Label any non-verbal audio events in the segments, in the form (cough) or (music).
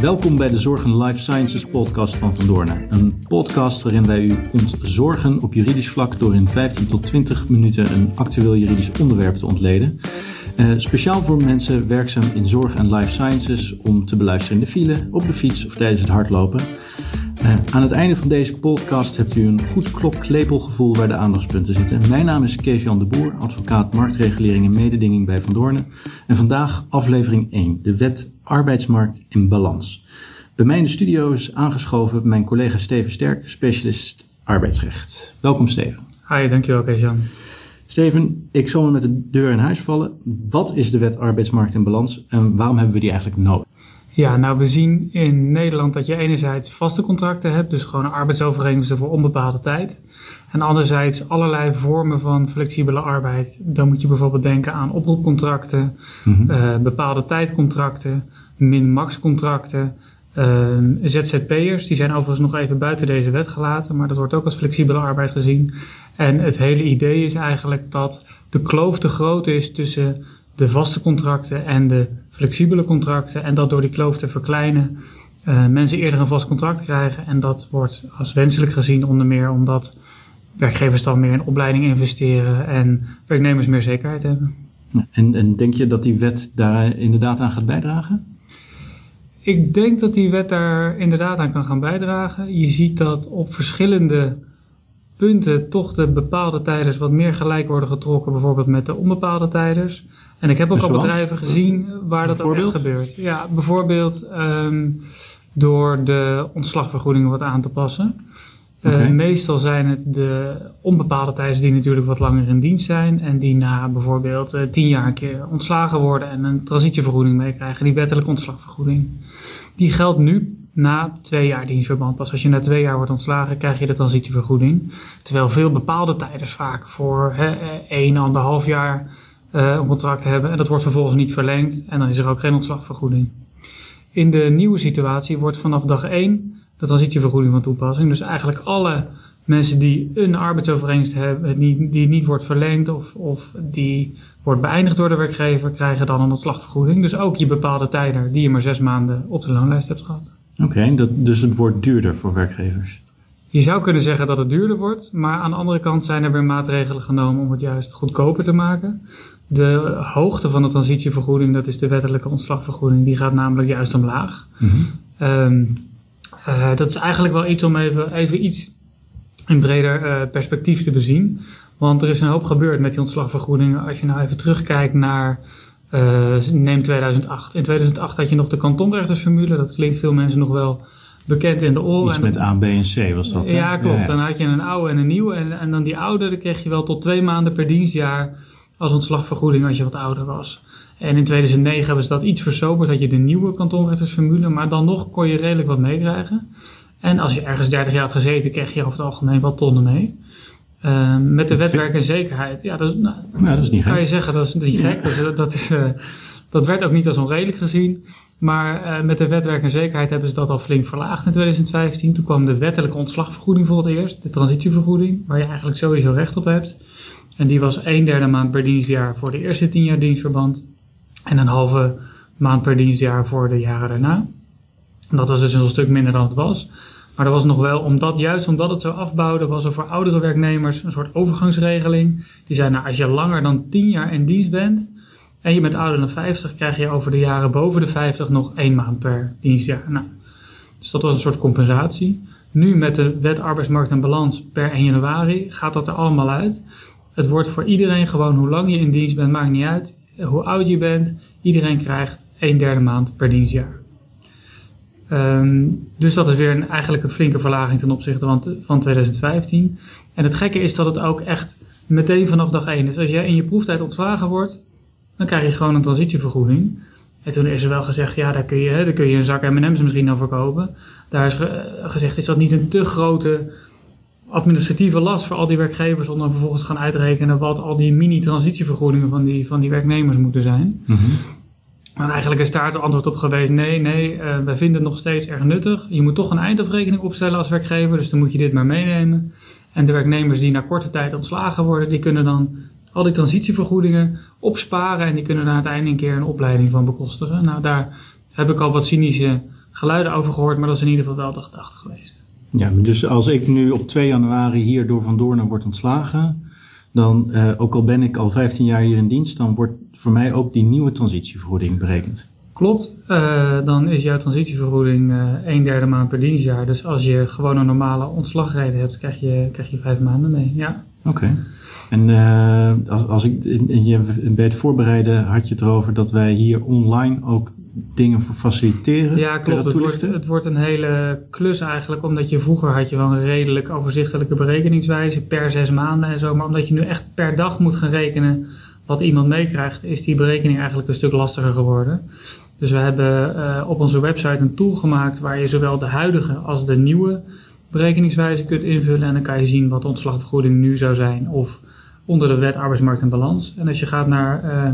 Welkom bij de Zorgen Life Sciences podcast van Van Doornen. Een podcast waarin wij u ontzorgen op juridisch vlak door in 15 tot 20 minuten een actueel juridisch onderwerp te ontleden. Uh, speciaal voor mensen werkzaam in zorg en life sciences om te beluisteren in de file, op de fiets of tijdens het hardlopen. Uh, aan het einde van deze podcast hebt u een goed klok-klepelgevoel waar de aandachtspunten zitten. Mijn naam is Kees-Jan de Boer, advocaat marktregulering en mededinging bij Van Doornen. En vandaag aflevering 1, de wet arbeidsmarkt in balans. Bij mij in de studio is aangeschoven mijn collega Steven Sterk, specialist arbeidsrecht. Welkom Steven. Hi, dankjewel Kees-Jan. Steven, ik zal me met de deur in huis vallen. Wat is de wet arbeidsmarkt in balans en waarom hebben we die eigenlijk nodig? Ja, nou we zien in Nederland dat je enerzijds vaste contracten hebt, dus gewoon arbeidsovereenkomsten voor onbepaalde tijd. En anderzijds allerlei vormen van flexibele arbeid. Dan moet je bijvoorbeeld denken aan oproepcontracten, mm bepaalde tijdcontracten, min-max contracten. Uh, ZZP'ers, die zijn overigens nog even buiten deze wet gelaten, maar dat wordt ook als flexibele arbeid gezien. En het hele idee is eigenlijk dat de kloof te groot is tussen de vaste contracten en de flexibele contracten. En dat door die kloof te verkleinen uh, mensen eerder een vast contract krijgen. En dat wordt als wenselijk gezien onder meer omdat werkgevers dan meer in opleiding investeren en werknemers meer zekerheid hebben. En, en denk je dat die wet daar inderdaad aan gaat bijdragen? Ik denk dat die wet daar inderdaad aan kan gaan bijdragen. Je ziet dat op verschillende punten toch de bepaalde tijders wat meer gelijk worden getrokken, bijvoorbeeld met de onbepaalde tijders. En ik heb ook al bedrijven gezien waar dat ook echt gebeurt. Ja, bijvoorbeeld um, door de ontslagvergoedingen wat aan te passen. Okay. Uh, meestal zijn het de onbepaalde tijders die natuurlijk wat langer in dienst zijn en die na bijvoorbeeld uh, tien jaar een keer ontslagen worden en een transitievergoeding meekrijgen, die wettelijke ontslagvergoeding. Die geldt nu na twee jaar dienstverband. Pas als je na twee jaar wordt ontslagen, krijg je de transitievergoeding. Terwijl veel bepaalde tijders vaak voor hè, één, anderhalf jaar uh, een contract hebben en dat wordt vervolgens niet verlengd en dan is er ook geen ontslagvergoeding. In de nieuwe situatie wordt vanaf dag 1 de transitievergoeding van toepassing. Dus eigenlijk alle mensen die een arbeidsovereenkomst hebben, die, niet wordt verlengd of, of die wordt beëindigd door de werkgever, krijgen dan een ontslagvergoeding. Dus ook je bepaalde tijden die je maar zes maanden op de loonlijst hebt gehad. Oké, okay, dus het wordt duurder voor werkgevers. Je zou kunnen zeggen dat het duurder wordt, maar aan de andere kant zijn er weer maatregelen genomen om het juist goedkoper te maken. De hoogte van de transitievergoeding, dat is de wettelijke ontslagvergoeding, die gaat namelijk juist omlaag. Mm -hmm. um, uh, dat is eigenlijk wel iets om even, even iets in breder uh, perspectief te bezien. Want er is een hoop gebeurd met die ontslagvergoedingen. Als je nou even terugkijkt naar, uh, neem 2008. In 2008 had je nog de kantonrechtersformule. Dat klinkt veel mensen nog wel bekend in de oren. Iets met A, B en C was dat, hè? Ja, klopt. Ja, ja. Dan had je een oude en een nieuwe. En, en dan die oude, dan kreeg je wel tot twee maanden per dienstjaar als ontslagvergoeding als je wat ouder was. En in 2009 hebben ze dat iets versoberd, had je de nieuwe kantonrechtersformule, maar dan nog kon je redelijk wat meekrijgen. En als je ergens 30 jaar had gezeten, kreeg je over het algemeen wat tonnen mee. Uh, met de wetwerk en zekerheid, ja, dat, nou, ja, dat is niet kan gek. je zeggen, dat is niet gek. Dat, is, dat, is, uh, dat werd ook niet als onredelijk gezien. Maar uh, met de wetwerk en zekerheid hebben ze dat al flink verlaagd in 2015. Toen kwam de wettelijke ontslagvergoeding voor het eerst, de transitievergoeding, waar je eigenlijk sowieso recht op hebt. En die was een derde maand per dienstjaar voor de eerste tien jaar dienstverband. En een halve maand per dienstjaar voor de jaren daarna. Dat was dus een stuk minder dan het was. Maar er was nog wel, omdat, juist omdat het zo afbouwde, was er voor oudere werknemers een soort overgangsregeling. Die zei, nou, als je langer dan 10 jaar in dienst bent en je bent ouder dan 50, krijg je over de jaren boven de 50 nog één maand per dienstjaar. Nou, dus dat was een soort compensatie. Nu met de wet arbeidsmarkt en balans per 1 januari gaat dat er allemaal uit. Het wordt voor iedereen gewoon, hoe lang je in dienst bent, maakt niet uit hoe oud je bent, iedereen krijgt een derde maand per dienstjaar. Um, dus dat is weer een, eigenlijk een flinke verlaging ten opzichte van, van 2015. En het gekke is dat het ook echt meteen vanaf dag 1 is. Als jij in je proeftijd ontslagen wordt, dan krijg je gewoon een transitievergoeding. En toen is er wel gezegd, ja, daar kun je, daar kun je een zak M&M's misschien dan verkopen. Daar is ge, gezegd, is dat niet een te grote administratieve last voor al die werkgevers om dan vervolgens te gaan uitrekenen wat al die mini-transitievergoedingen van die, van die werknemers moeten zijn. Mm -hmm. Maar eigenlijk is daar het antwoord op geweest: nee, nee, uh, wij vinden het nog steeds erg nuttig. Je moet toch een eindafrekening opstellen als werkgever, dus dan moet je dit maar meenemen. En de werknemers die na korte tijd ontslagen worden, die kunnen dan al die transitievergoedingen opsparen en die kunnen daar uiteindelijk een keer een opleiding van bekostigen. Nou, daar heb ik al wat cynische geluiden over gehoord, maar dat is in ieder geval wel de gedachte geweest. Ja, dus als ik nu op 2 januari hier door Van Doornen word ontslagen, dan, uh, ook al ben ik al 15 jaar hier in dienst, dan wordt voor mij ook die nieuwe transitievergoeding berekend. Klopt, uh, dan is jouw transitievergoeding uh, een derde maand per dienstjaar. Dus als je gewoon een normale ontslagreden hebt, krijg je, krijg je vijf maanden mee. Ja. Oké. En als, als ik in, je, bij het voorbereiden had je het erover dat wij hier online ook dingen voor faciliteren? Ja, klopt. Het wordt, het wordt, een hele klus eigenlijk, omdat je vroeger had je wel een redelijk overzichtelijke berekeningswijze per zes maanden en zo. Maar omdat je nu echt per dag moet gaan rekenen wat iemand meekrijgt, is die berekening eigenlijk een stuk lastiger geworden. Dus we hebben uh, op onze website een tool gemaakt waar je zowel de huidige als de nieuwe berekeningswijze kunt invullen. En dan kan je zien wat de ontslagvergoeding nu zou zijn of onder de wet arbeidsmarkt en balans. En als je gaat naar uh,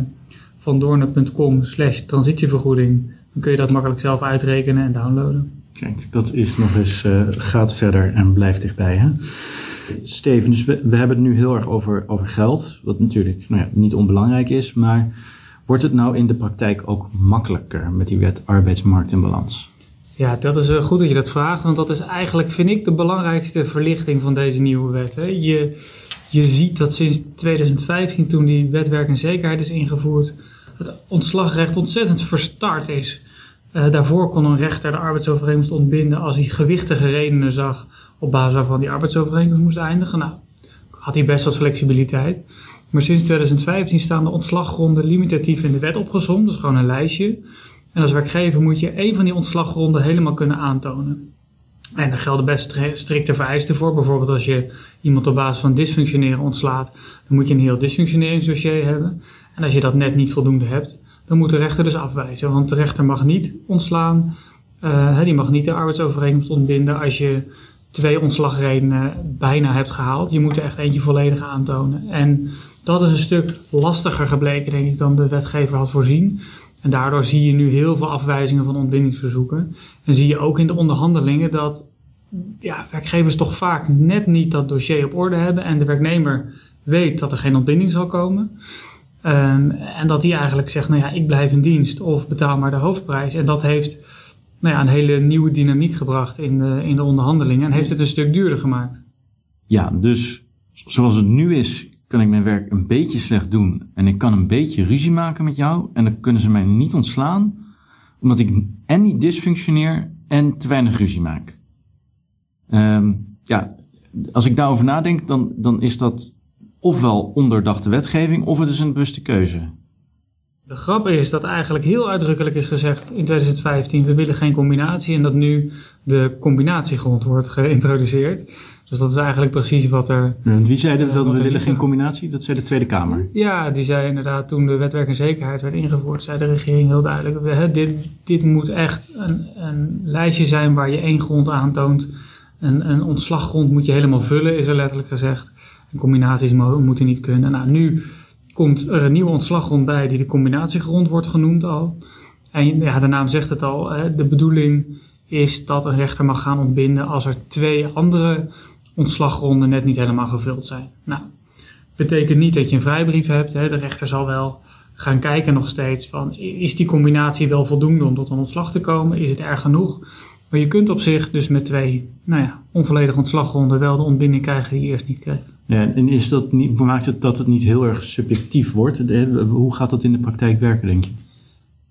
vandoornen.com slash transitievergoeding, dan kun je dat makkelijk zelf uitrekenen en downloaden. Kijk, dat is nog eens, uh, gaat verder en blijft dichtbij. Hè? Steven, dus we, we, hebben het nu heel erg over, over geld, wat natuurlijk nou ja, niet onbelangrijk is, maar wordt het nou in de praktijk ook makkelijker met die wet arbeidsmarkt en balans? Ja, dat is uh, goed dat je dat vraagt, want dat is eigenlijk, vind ik, de belangrijkste verlichting van deze nieuwe wet. Hè. Je, je ziet dat sinds 2015, toen die wet werk en zekerheid is ingevoerd, het ontslagrecht ontzettend verstart is. Uh, daarvoor kon een rechter de arbeidsovereenkomst ontbinden als hij gewichtige redenen zag op basis waarvan die arbeidsovereenkomst moest eindigen. Nou, had hij best wat flexibiliteit. Maar sinds 2015 staan de ontslaggronden limitatief in de wet opgezomd. Is gewoon een lijstje. En als werkgever moet je één van die ontslaggronden helemaal kunnen aantonen. En daar gelden best strikte vereisten voor. Bijvoorbeeld als je iemand op basis van dysfunctioneren ontslaat, dan moet je een heel dysfunctioneringsdossier hebben. En als je dat net niet voldoende hebt, dan moet de rechter dus afwijzen. Want de rechter mag niet ontslaan, uh, die mag niet de arbeidsovereenkomst ontbinden als je twee ontslagredenen bijna hebt gehaald. Je moet er echt eentje volledig aantonen. En dat is een stuk lastiger gebleken, denk ik, dan de wetgever had voorzien. En daardoor zie je nu heel veel afwijzingen van ontbindingsverzoeken. En zie je ook in de onderhandelingen dat ja, werkgevers toch vaak net niet dat dossier op orde hebben. En de werknemer weet dat er geen ontbinding zal komen. Um, en dat die eigenlijk zegt, nou ja, ik blijf in dienst of betaal maar de hoofdprijs. En dat heeft nou ja, een hele nieuwe dynamiek gebracht in de, in de onderhandelingen. En heeft het een stuk duurder gemaakt. Ja, dus zoals het nu is, kan ik mijn werk een beetje slecht doen en ik kan een beetje ruzie maken met jou en dan kunnen ze mij niet ontslaan omdat ik en niet dysfunctioneer en te weinig ruzie maak. Um, ja, als ik daarover nadenk, dan, dan is dat ofwel onderdachte wetgeving of het is een bewuste keuze. De grap is dat eigenlijk heel uitdrukkelijk is gezegd in 2015: we willen geen combinatie en dat nu de combinatiegrond wordt geïntroduceerd. Dus dat is eigenlijk precies wat er. wie zei dat, dat we willen geen combinatie? Dat zei de Tweede Kamer. Ja, die zei inderdaad toen de wetwerk en zekerheid werd ingevoerd, zei de regering heel duidelijk: we, dit, dit moet echt een, een lijstje zijn waar je één grond aantoont. Een, een ontslaggrond moet je helemaal vullen, is er letterlijk gezegd. En combinaties moeten niet kunnen. Nou, nu komt er een nieuwe ontslaggrond bij die de combinatiegrond wordt genoemd al. En ja, de naam zegt het al, de bedoeling is dat een rechter mag gaan ontbinden als er twee andere ontslaggronden net niet helemaal gevuld zijn. Nou, betekent niet dat je een vrijbrief hebt. Hè. De rechter zal wel gaan kijken nog steeds van is die combinatie wel voldoende om tot een ontslag te komen? Is het erg genoeg? Maar je kunt op zich dus met twee nou ja, onvolledige ontslaggronden wel de ontbinding krijgen die je eerst niet kreeg. En is dat niet, maakt het dat het niet heel erg subjectief wordt? Hoe gaat dat in de praktijk werken, denk je?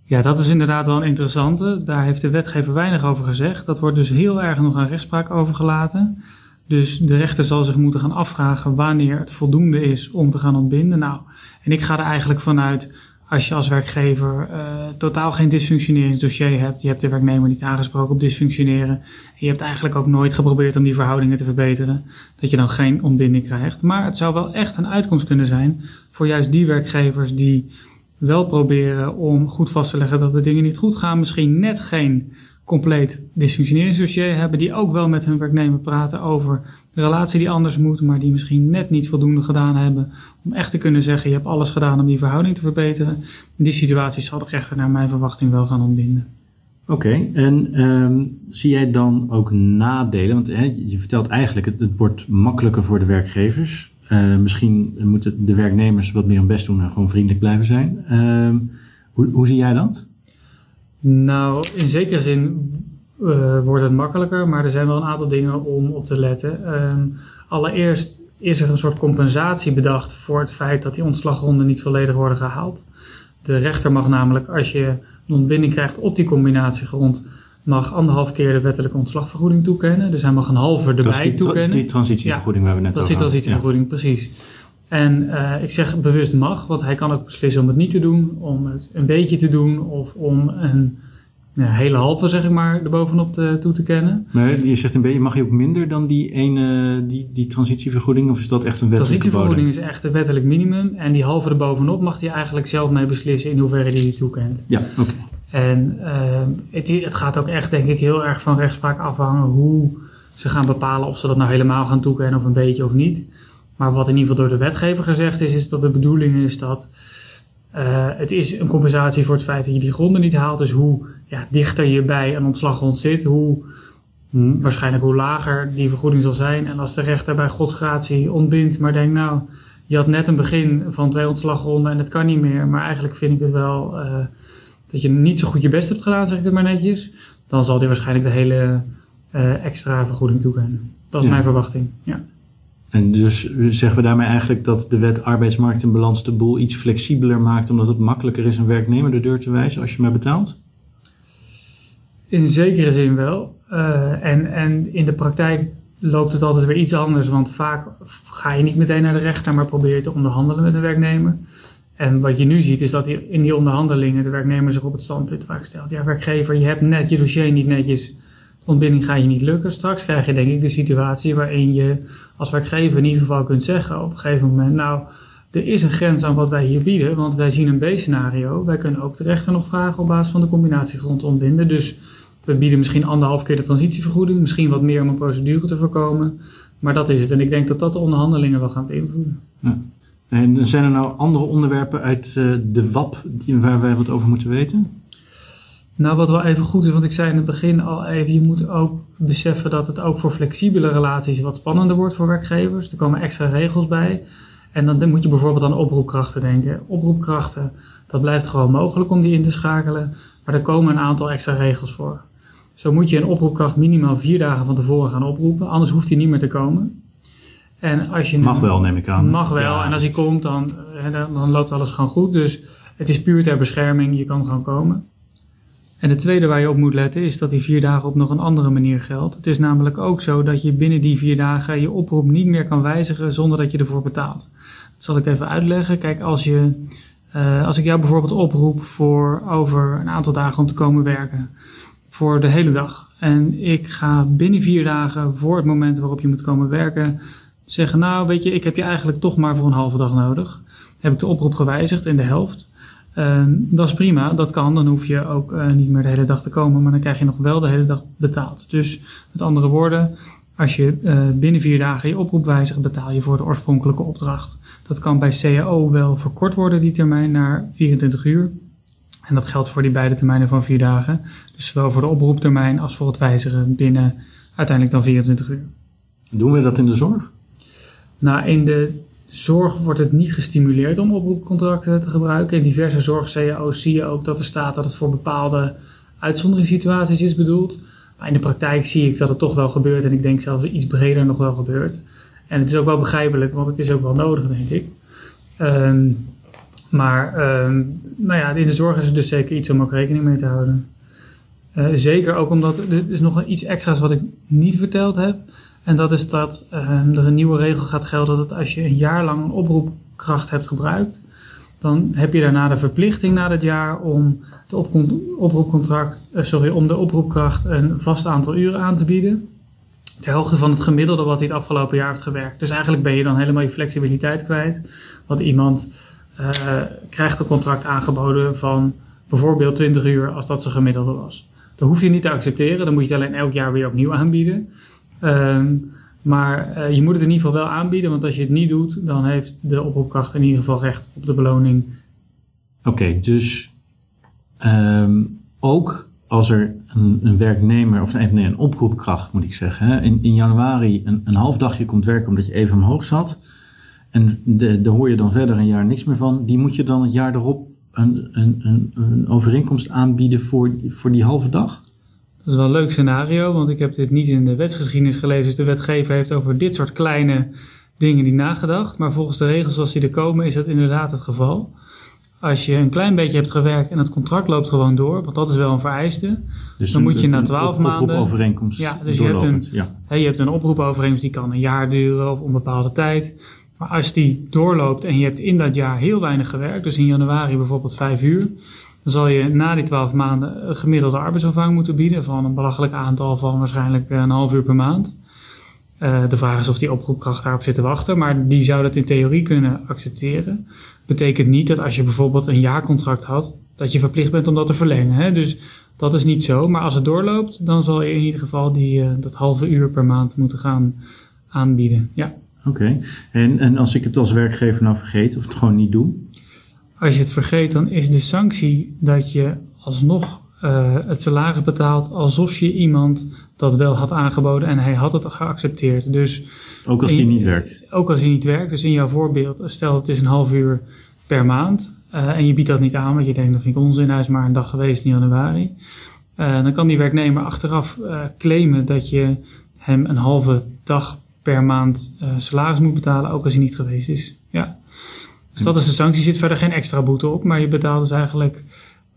Ja, dat is inderdaad wel een interessante. Daar heeft de wetgever weinig over gezegd. Dat wordt dus heel erg nog aan rechtspraak overgelaten. Dus de rechter zal zich moeten gaan afvragen wanneer het voldoende is om te gaan ontbinden. Nou, en ik ga er eigenlijk vanuit, als je als werkgever uh, totaal geen dysfunctioneringsdossier hebt, je hebt de werknemer niet aangesproken op dysfunctioneren, en je hebt eigenlijk ook nooit geprobeerd om die verhoudingen te verbeteren, dat je dan geen ontbinding krijgt. Maar het zou wel echt een uitkomst kunnen zijn voor juist die werkgevers die wel proberen om goed vast te leggen dat de dingen niet goed gaan, misschien net geen compleet dysfunctioneringsdossier hebben, die ook wel met hun werknemer praten over de relatie die anders moet, maar die misschien net niet voldoende gedaan hebben om echt te kunnen zeggen: je hebt alles gedaan om die verhouding te verbeteren. In die situaties zal de rechter naar mijn verwachting wel gaan ontbinden. Oké, en um, zie jij dan ook nadelen? Want hè, je vertelt eigenlijk, het, wordt makkelijker voor de werkgevers. misschien moeten de werknemers wat meer hun best doen en gewoon vriendelijk blijven zijn. Ehm, hoe, hoe zie jij dat? Nou, in zekere zin wordt het makkelijker, maar er zijn wel een aantal dingen om op te letten. Ehm, allereerst is er een soort compensatie bedacht voor het feit dat die ontslagronden niet volledig worden gehaald. De rechter mag namelijk, als je een ontbinding krijgt op die combinatiegrond, mag anderhalf keer de wettelijke ontslagvergoeding toekennen. Dus hij mag een halve erbij dat is die toekennen. die transitievergoeding waar we net over Dat is die transitievergoeding, precies. En uh, ik zeg bewust mag, want hij kan ook beslissen om het niet te doen, om het een beetje te doen of om een ja, hele halve, zeg ik maar, erbovenop te, toe te kennen. Maar je zegt een beetje, mag je ook minder dan die ene, die, die transitievergoeding? Of is dat echt een wettelijke Transitievergoeding is echt een wettelijk minimum. En die halve erbovenop mag hij eigenlijk zelf mee beslissen in hoeverre hij die toekent. Ja, oké. En uh, het, het gaat ook echt, denk ik, heel erg van rechtspraak afhangen hoe ze gaan bepalen of ze dat nou helemaal gaan toekennen of een beetje of niet. Maar wat in ieder geval door de wetgever gezegd is, is dat de bedoeling is dat uh, het is een compensatie voor het feit dat je die gronden niet haalt. Dus hoe ja, dichter je bij een ontslaggrond zit, hoe hm, waarschijnlijk hoe lager die vergoeding zal zijn. En als de rechter bij godsgratie ontbindt, maar denkt nou, je had net een begin van twee ontslagronden en het kan niet meer. Maar eigenlijk vind ik het wel uh, dat je niet zo goed je best hebt gedaan, zeg ik het maar netjes. Dan zal die waarschijnlijk de hele uh, extra vergoeding toekennen. Dat is ja. mijn verwachting, ja. En dus zeggen we daarmee eigenlijk dat de wet arbeidsmarkt en balans de boel iets flexibeler maakt, omdat het makkelijker is een werknemer de deur te wijzen als je maar betaalt? In zekere zin wel. Uh, en, en in de praktijk loopt het altijd weer iets anders, want vaak ga je niet meteen naar de rechter, maar probeer je te onderhandelen met een werknemer. En wat je nu ziet is dat in die onderhandelingen de werknemer zich op het standpunt vaak stelt. Ja, werkgever, je hebt net je dossier niet netjes ontbinding ga je niet lukken. Straks krijg je denk ik de situatie waarin je als werkgever in ieder geval kunt zeggen op een gegeven moment, nou, er is een grens aan wat wij hier bieden, want wij zien een B-scenario. Wij kunnen ook de rechter nog vragen op basis van de combinatiegrond ontbinden. Dus we bieden misschien anderhalf keer de transitievergoeding, misschien wat meer om een procedure te voorkomen. Maar dat is het. En ik denk dat dat de onderhandelingen wel gaan beïnvloeden. Ja. En zijn er nou andere onderwerpen uit uh, de WAP waar wij wat over moeten weten? Nou, wat wel even goed is, want ik zei in het begin al even, je moet ook beseffen dat het ook voor flexibele relaties wat spannender wordt voor werkgevers. Er komen extra regels bij. En dan moet je bijvoorbeeld aan oproepkrachten denken. Oproepkrachten, dat blijft gewoon mogelijk om die in te schakelen. Maar er komen een aantal extra regels voor. Zo moet je een oproepkracht minimaal vier dagen van tevoren gaan oproepen, anders hoeft hij niet meer te komen. En als je mag wel, neem ik aan. Mag wel. Ja. En als hij komt, dan, dan loopt alles gewoon goed. Dus het is puur ter bescherming, je kan gewoon komen. En het tweede waar je op moet letten is dat die vier dagen op nog een andere manier geldt. Het is namelijk ook zo dat je binnen die vier dagen je oproep niet meer kan wijzigen zonder dat je ervoor betaalt. Dat zal ik even uitleggen. Kijk, als, je, uh, als ik jou bijvoorbeeld oproep voor over een aantal dagen om te komen werken, voor de hele dag. En ik ga binnen vier dagen voor het moment waarop je moet komen werken zeggen, nou weet je, ik heb je eigenlijk toch maar voor een halve dag nodig. Heb ik de oproep gewijzigd in de helft. Uh, dat is prima, dat kan. Dan hoef je ook uh, niet meer de hele dag te komen, maar dan krijg je nog wel de hele dag betaald. Dus met andere woorden, als je uh, binnen vier dagen je oproep wijzigt, betaal je voor de oorspronkelijke opdracht. Dat kan bij CAO wel verkort worden, die termijn, naar 24 uur. En dat geldt voor die beide termijnen van vier dagen. Dus zowel voor de oproeptermijn als voor het wijzigen binnen uiteindelijk dan 24 uur. Doen we dat in de zorg? Nou, in de zorg wordt het niet gestimuleerd om oproepcontracten te gebruiken. In diverse zorg-cao's zie je ook dat er staat dat het voor bepaalde uitzonderingssituaties is bedoeld. Maar in de praktijk zie ik dat het toch wel gebeurt en ik denk zelfs iets breder nog wel gebeurt. En het is ook wel begrijpelijk, want het is ook wel nodig, denk ik. Um, maar um, nou ja, in de zorg is het dus zeker iets om ook rekening mee te houden. Uh, zeker ook omdat er is nog iets extra's wat ik niet verteld heb. En dat is dat er een nieuwe regel gaat gelden dat als je een jaar lang een oproepkracht hebt gebruikt, dan heb je daarna de verplichting na dat jaar om de oproepcontract, uh, sorry, om de oproepkracht een vast aantal uren aan te bieden. Ter hoogte van het gemiddelde wat hij het afgelopen jaar heeft gewerkt. Dus eigenlijk ben je dan helemaal je flexibiliteit kwijt. Want iemand uh, krijgt een contract aangeboden van bijvoorbeeld 20 uur als dat zijn gemiddelde was. Dat hoeft hij niet te accepteren, dan moet je het alleen elk jaar weer opnieuw aanbieden. Um, maar uh, je moet het in ieder geval wel aanbieden, want als je het niet doet, dan heeft de oproepkracht in ieder geval recht op de beloning. Oké, dus um, ook als er een, een, werknemer, of nee, een oproepkracht moet ik zeggen, hè, in, in januari een, een half dagje komt werken omdat je even omhoog zat. en daar hoor je dan verder een jaar niks meer van, die moet je dan het jaar erop een, een, een, een overeenkomst aanbieden voor, voor die halve dag? Dat is wel een leuk scenario, want ik heb dit niet in de wetsgeschiedenis gelezen. Dus de wetgever heeft over dit soort kleine dingen die nagedacht. Maar volgens de regels zoals die er komen is dat inderdaad het geval. Als je een klein beetje hebt gewerkt en het contract loopt gewoon door, want dat is wel een vereiste. Dus Dan een- moet je na een 12 op- maanden- oproepovereenkomst Ja, dus je hebt een- ja. Je hebt een oproepovereenkomst die kan een jaar duren of onbepaalde tijd. Maar als die doorloopt en je hebt in dat jaar heel weinig gewerkt, dus in januari bijvoorbeeld vijf uur, dan zal je na die 12 maanden een gemiddelde arbeidsomvang moeten bieden van een belachelijk aantal van waarschijnlijk een half uur per maand. Eh, de vraag is of die oproepkracht daarop zit te wachten, maar die zou dat in theorie kunnen accepteren. Betekent niet dat als je bijvoorbeeld een jaarcontract had, dat je verplicht bent om dat te verlengen. Hè? Dus dat is niet zo. Maar als het doorloopt, dan zal je in ieder geval die, eh, dat halve uur per maand moeten gaan aanbieden. Ja. Oké. En, en als ik het als werkgever nou vergeet of het gewoon niet doe? Als je het vergeet, dan is de sanctie dat je alsnog eh, het salaris betaalt alsof je iemand dat wel had aangeboden en hij had het geaccepteerd. Dus Ook als die je- niet werkt? ook als hij niet werkt, dus in jouw voorbeeld, stel het is een half uur per maand eh, en je biedt dat niet aan, want je denkt dat vind ik onzin, hij is maar een dag geweest in januari. Eh, dan kan die werknemer achteraf claimen dat je hem een halve dag per maand salaris moet betalen, ook als hij niet geweest is. Ja. Dus dat is de sanctie, zit verder geen extra boete op, maar je betaalt dus eigenlijk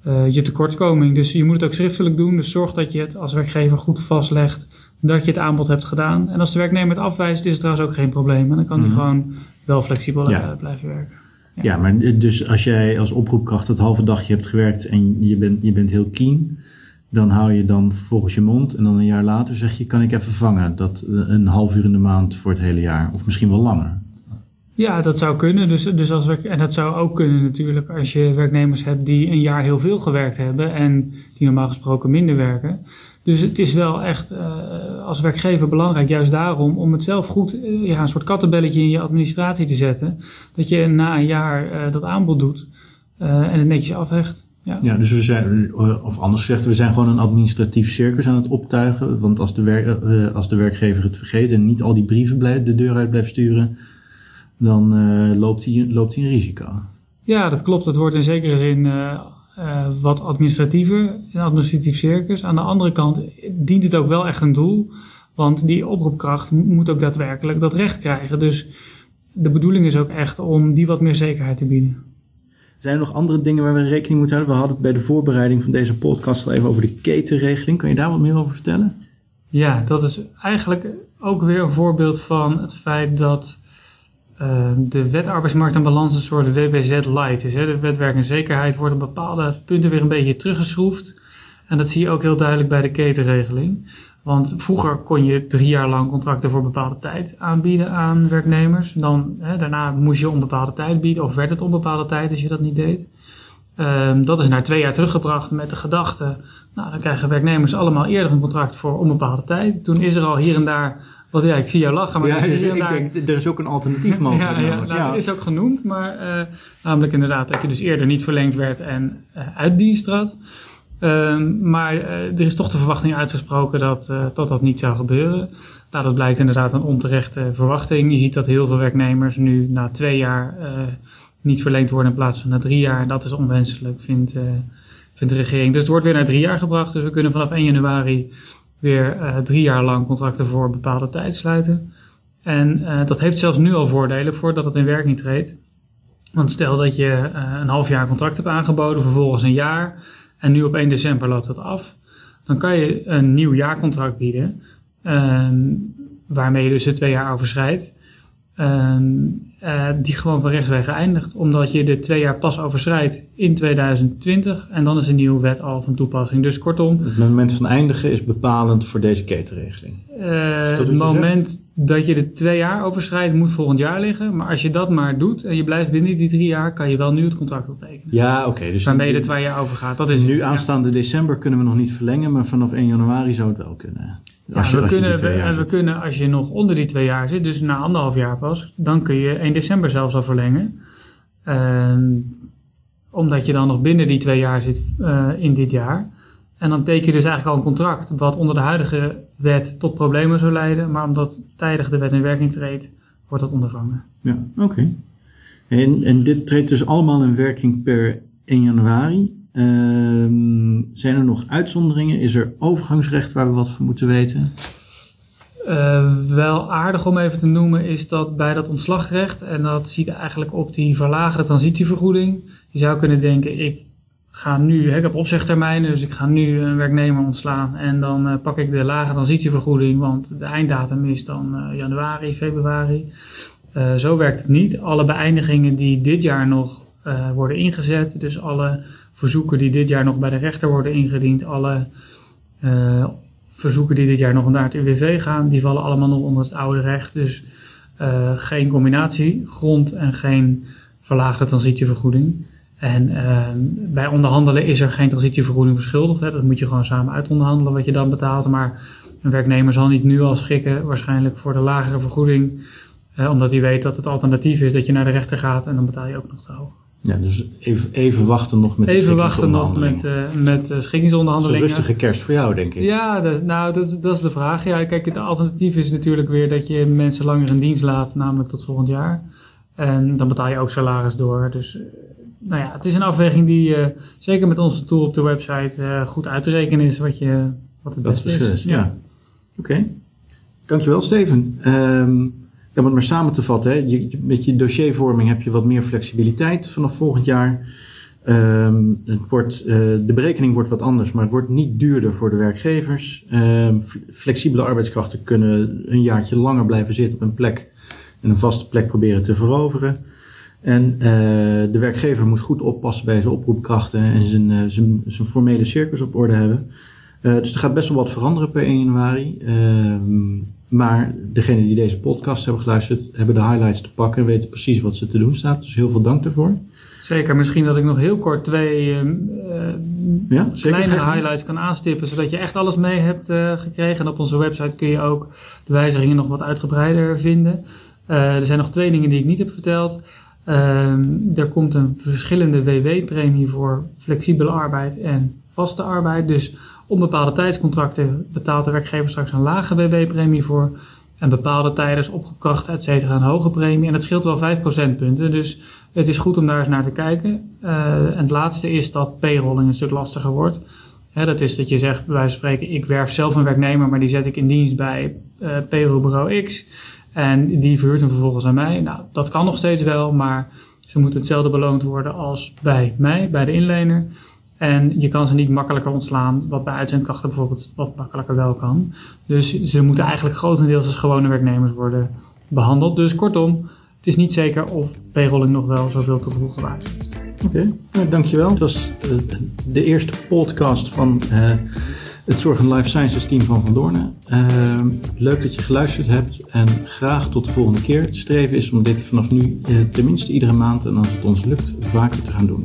eh, je tekortkoming. Dus je moet het ook schriftelijk doen, dus zorg dat je het als werkgever goed vastlegt dat je het aanbod hebt gedaan. En als de werknemer het afwijst, is het trouwens ook geen probleem. En dan kan hij Mhm. gewoon wel flexibel Ja. eh, blijven werken. Ja. Ja, maar dus als jij als oproepkracht het halve dagje hebt gewerkt en je bent, je bent heel keen, dan hou je dan volgens je mond en dan een jaar later zeg je, kan ik even vangen dat eh, een half uur in de maand voor het hele jaar, of misschien wel langer. Ja, dat zou kunnen. Dus, dus als werk, en dat zou ook kunnen natuurlijk als je werknemers hebt die een jaar heel veel gewerkt hebben en die normaal gesproken minder werken. Dus het is wel echt eh, als werkgever belangrijk, juist daarom, om het zelf goed, eh, ja, een soort kattenbelletje in je administratie te zetten. Dat je na een jaar eh, dat aanbod doet en het netjes afhecht. Ja. Ja, dus we zijn, of anders gezegd, we zijn gewoon een administratief circus aan het optuigen. Want als de, werk, als de werkgever het vergeet en niet al die brieven de deur uit blijft sturen, dan eh, loopt, hij, loopt hij een risico. Ja, dat klopt. Het wordt in zekere zin eh, eh, wat administratiever, een administratief circus. Aan de andere kant dient het ook wel echt een doel. Want die oproepkracht mo- moet ook daadwerkelijk dat recht krijgen. Dus de bedoeling is ook echt om die wat meer zekerheid te bieden. Zijn er nog andere dingen waar we rekening moeten houden? We hadden het bij de voorbereiding van deze podcast al even over de ketenregeling. Kan je daar wat meer over vertellen? Ja, dat is eigenlijk ook weer een voorbeeld van het feit dat eh, de wet arbeidsmarkt en balans een soort WBZ light is. Hè. De wet werk en zekerheid wordt op bepaalde punten weer een beetje teruggeschroefd. En dat zie je ook heel duidelijk bij de ketenregeling. Want vroeger kon je drie jaar lang contracten voor bepaalde tijd aanbieden aan werknemers. Dan, hè, daarna moest je onbepaalde tijd bieden, of werd het onbepaalde tijd als je dat niet deed. Ehm, dat is naar twee jaar teruggebracht met de gedachte, nou dan krijgen werknemers allemaal eerder een contract voor onbepaalde tijd. Toen is er al hier en daar, wat ja, ik zie jou lachen, maar ja, dus ik daar- denk, er is ook een alternatief (laughs) mogelijk. ja, ja, nou, dat is ook genoemd, maar eh, namelijk inderdaad dat je dus eerder niet verlengd werd en eh, uit dienst trad. Ehm, maar eh, er is toch de verwachting uitgesproken dat, dat dat niet zou gebeuren. Nou, dat blijkt inderdaad een onterechte verwachting. Je ziet dat heel veel werknemers nu na twee jaar niet verlengd worden in plaats van na drie jaar. En dat is onwenselijk, vindt, vindt de regering. Dus het wordt weer naar drie jaar gebracht. Dus we kunnen vanaf 1 januari weer eh, drie jaar lang contracten voor bepaalde tijd sluiten. En eh, dat heeft zelfs nu al voordelen voordat het in werking treedt. Want stel dat je eh, een half jaar contract hebt aangeboden, vervolgens een jaar. En nu op 1 december loopt dat af. Dan kan je een nieuw jaarcontract bieden. ehm, waarmee je dus de twee jaar overschrijdt. Ehm, eh, die gewoon van rechtswege eindigt. Omdat je de twee jaar pas overschrijdt in 2020. En dan is de nieuwe wet al van toepassing. Dus kortom, Het moment van eindigen is bepalend voor deze ketenregeling. eh, wat het moment dat je de twee jaar overschrijdt, moet volgend jaar liggen. Maar als je dat maar doet en je blijft binnen die drie jaar, kan je wel nu het contract optekenen. Ja, oké. dus Waarmee je de twee jaar overgaat. Dat is het. nu Ja. aanstaande december kunnen we nog niet verlengen, maar vanaf 1 januari zou het wel kunnen. Ja, Als we, kunnen, we, we kunnen, als je nog onder die twee jaar zit, dus na anderhalf jaar pas, dan kun je 1 december zelfs al verlengen. Ehm, omdat je dan nog binnen die twee jaar zit eh, in dit jaar. En dan teken je dus eigenlijk al een contract wat onder de huidige wet tot problemen zou leiden. Maar omdat tijdig de wet in werking treedt, wordt dat ondervangen. Ja, oké. En, en dit treedt dus allemaal in werking per 1 januari. Ehm, zijn er nog uitzonderingen? Is er overgangsrecht waar we wat van moeten weten? Uh, wel aardig om even te noemen is dat bij dat ontslagrecht, en dat ziet eigenlijk op die verlagerde transitievergoeding. Je zou kunnen denken, ik ga nu, ik heb opzegtermijnen, dus ik ga nu een werknemer ontslaan en dan uh, pak ik de lage transitievergoeding, want de einddatum is dan uh, januari, februari. zo werkt het niet. Alle beëindigingen die dit jaar nog worden ingezet, dus alle verzoeken die dit jaar nog bij de rechter worden ingediend, alle verzoeken die dit jaar nog naar het UWV gaan, die vallen allemaal nog onder het oude recht. Dus uh, geen combinatie grond en geen verlaagde transitievergoeding. En uh, bij onderhandelen is er geen transitievergoeding verschuldigd. Hè. Dat moet je gewoon samen uitonderhandelen wat je dan betaalt. Maar een werknemer zal niet nu al schikken waarschijnlijk voor de lagere vergoeding. Uh, omdat hij weet dat het alternatief is dat je naar de rechter gaat en dan betaal je ook nog te hoog. Ja, dus even, even wachten nog met de Even wachten nog met, uh, met uh, schikkingsonderhandelingen. Is een rustige kerst voor jou, denk ik. Ja, dat, nou, dat, dat is de vraag. Ja, kijk, het alternatief is natuurlijk weer dat je mensen langer in dienst laat, namelijk tot volgend jaar. En dan betaal je ook salaris door. Dus, uh, nou ja, het is een afweging die zeker met onze tool op de website goed uit te rekenen is wat, je, wat het beste is. is. Ja. ja. Oké. Okay. Dankjewel, Steven. Um, ja, om het maar samen te vatten, hè, met je dossiervorming heb je wat meer flexibiliteit vanaf volgend jaar. Um, het wordt, uh, de berekening wordt wat anders, maar het wordt niet duurder voor de werkgevers. Um, flexibele arbeidskrachten kunnen een jaartje langer blijven zitten op een plek en een vaste plek proberen te veroveren. En uh, de werkgever moet goed oppassen bij zijn oproepkrachten en zijn, uh, zijn, zijn formele circus op orde hebben. Dus er gaat best wel wat veranderen per 1 januari. Ehm, maar degenen die deze podcast hebben geluisterd, hebben de highlights te pakken en weten precies wat ze te doen staat. Dus heel veel dank daarvoor. Zeker, misschien dat ik nog heel kort twee uh, ja, kleine highlights kan aanstippen, zodat je echt alles mee hebt uh, gekregen. En op onze website kun je ook de wijzigingen nog wat uitgebreider vinden. Uh, er zijn nog twee dingen die ik niet heb verteld. Ehm, er komt een verschillende WW-premie voor flexibele arbeid en vaste arbeid. Dus Onbepaalde tijdscontracten betaalt de werkgever straks een lage WW-premie voor. En bepaalde tijden is opgekracht, et cetera, een hoge premie. En dat scheelt wel 5 procentpunten. Dus het is goed om daar eens naar te kijken. Uh, en het laatste is dat payrolling een stuk lastiger wordt. Hè, dat is dat je zegt, bij wijze van spreken, ik werf zelf een werknemer, maar die zet ik in dienst bij uh, payrollbureau X. En die verhuurt hem vervolgens aan mij. Nou, dat kan nog steeds wel, maar ze moeten hetzelfde beloond worden als bij mij, bij de inlener. En je kan ze niet makkelijker ontslaan, wat bij uitzendkrachten bijvoorbeeld wat makkelijker wel kan. Dus ze moeten eigenlijk grotendeels als gewone werknemers worden behandeld. Dus kortom, het is niet zeker of payrolling nog wel zoveel toegevoegde waarde heeft. Oké, okay. nou, dankjewel. Het was uh, de eerste podcast van uh, het Zorg Life Sciences team van Van Doornen. Uh, leuk dat je geluisterd hebt en graag tot de volgende keer. Het streven is om dit vanaf nu tenminste iedere maand en als het ons lukt vaker te gaan doen.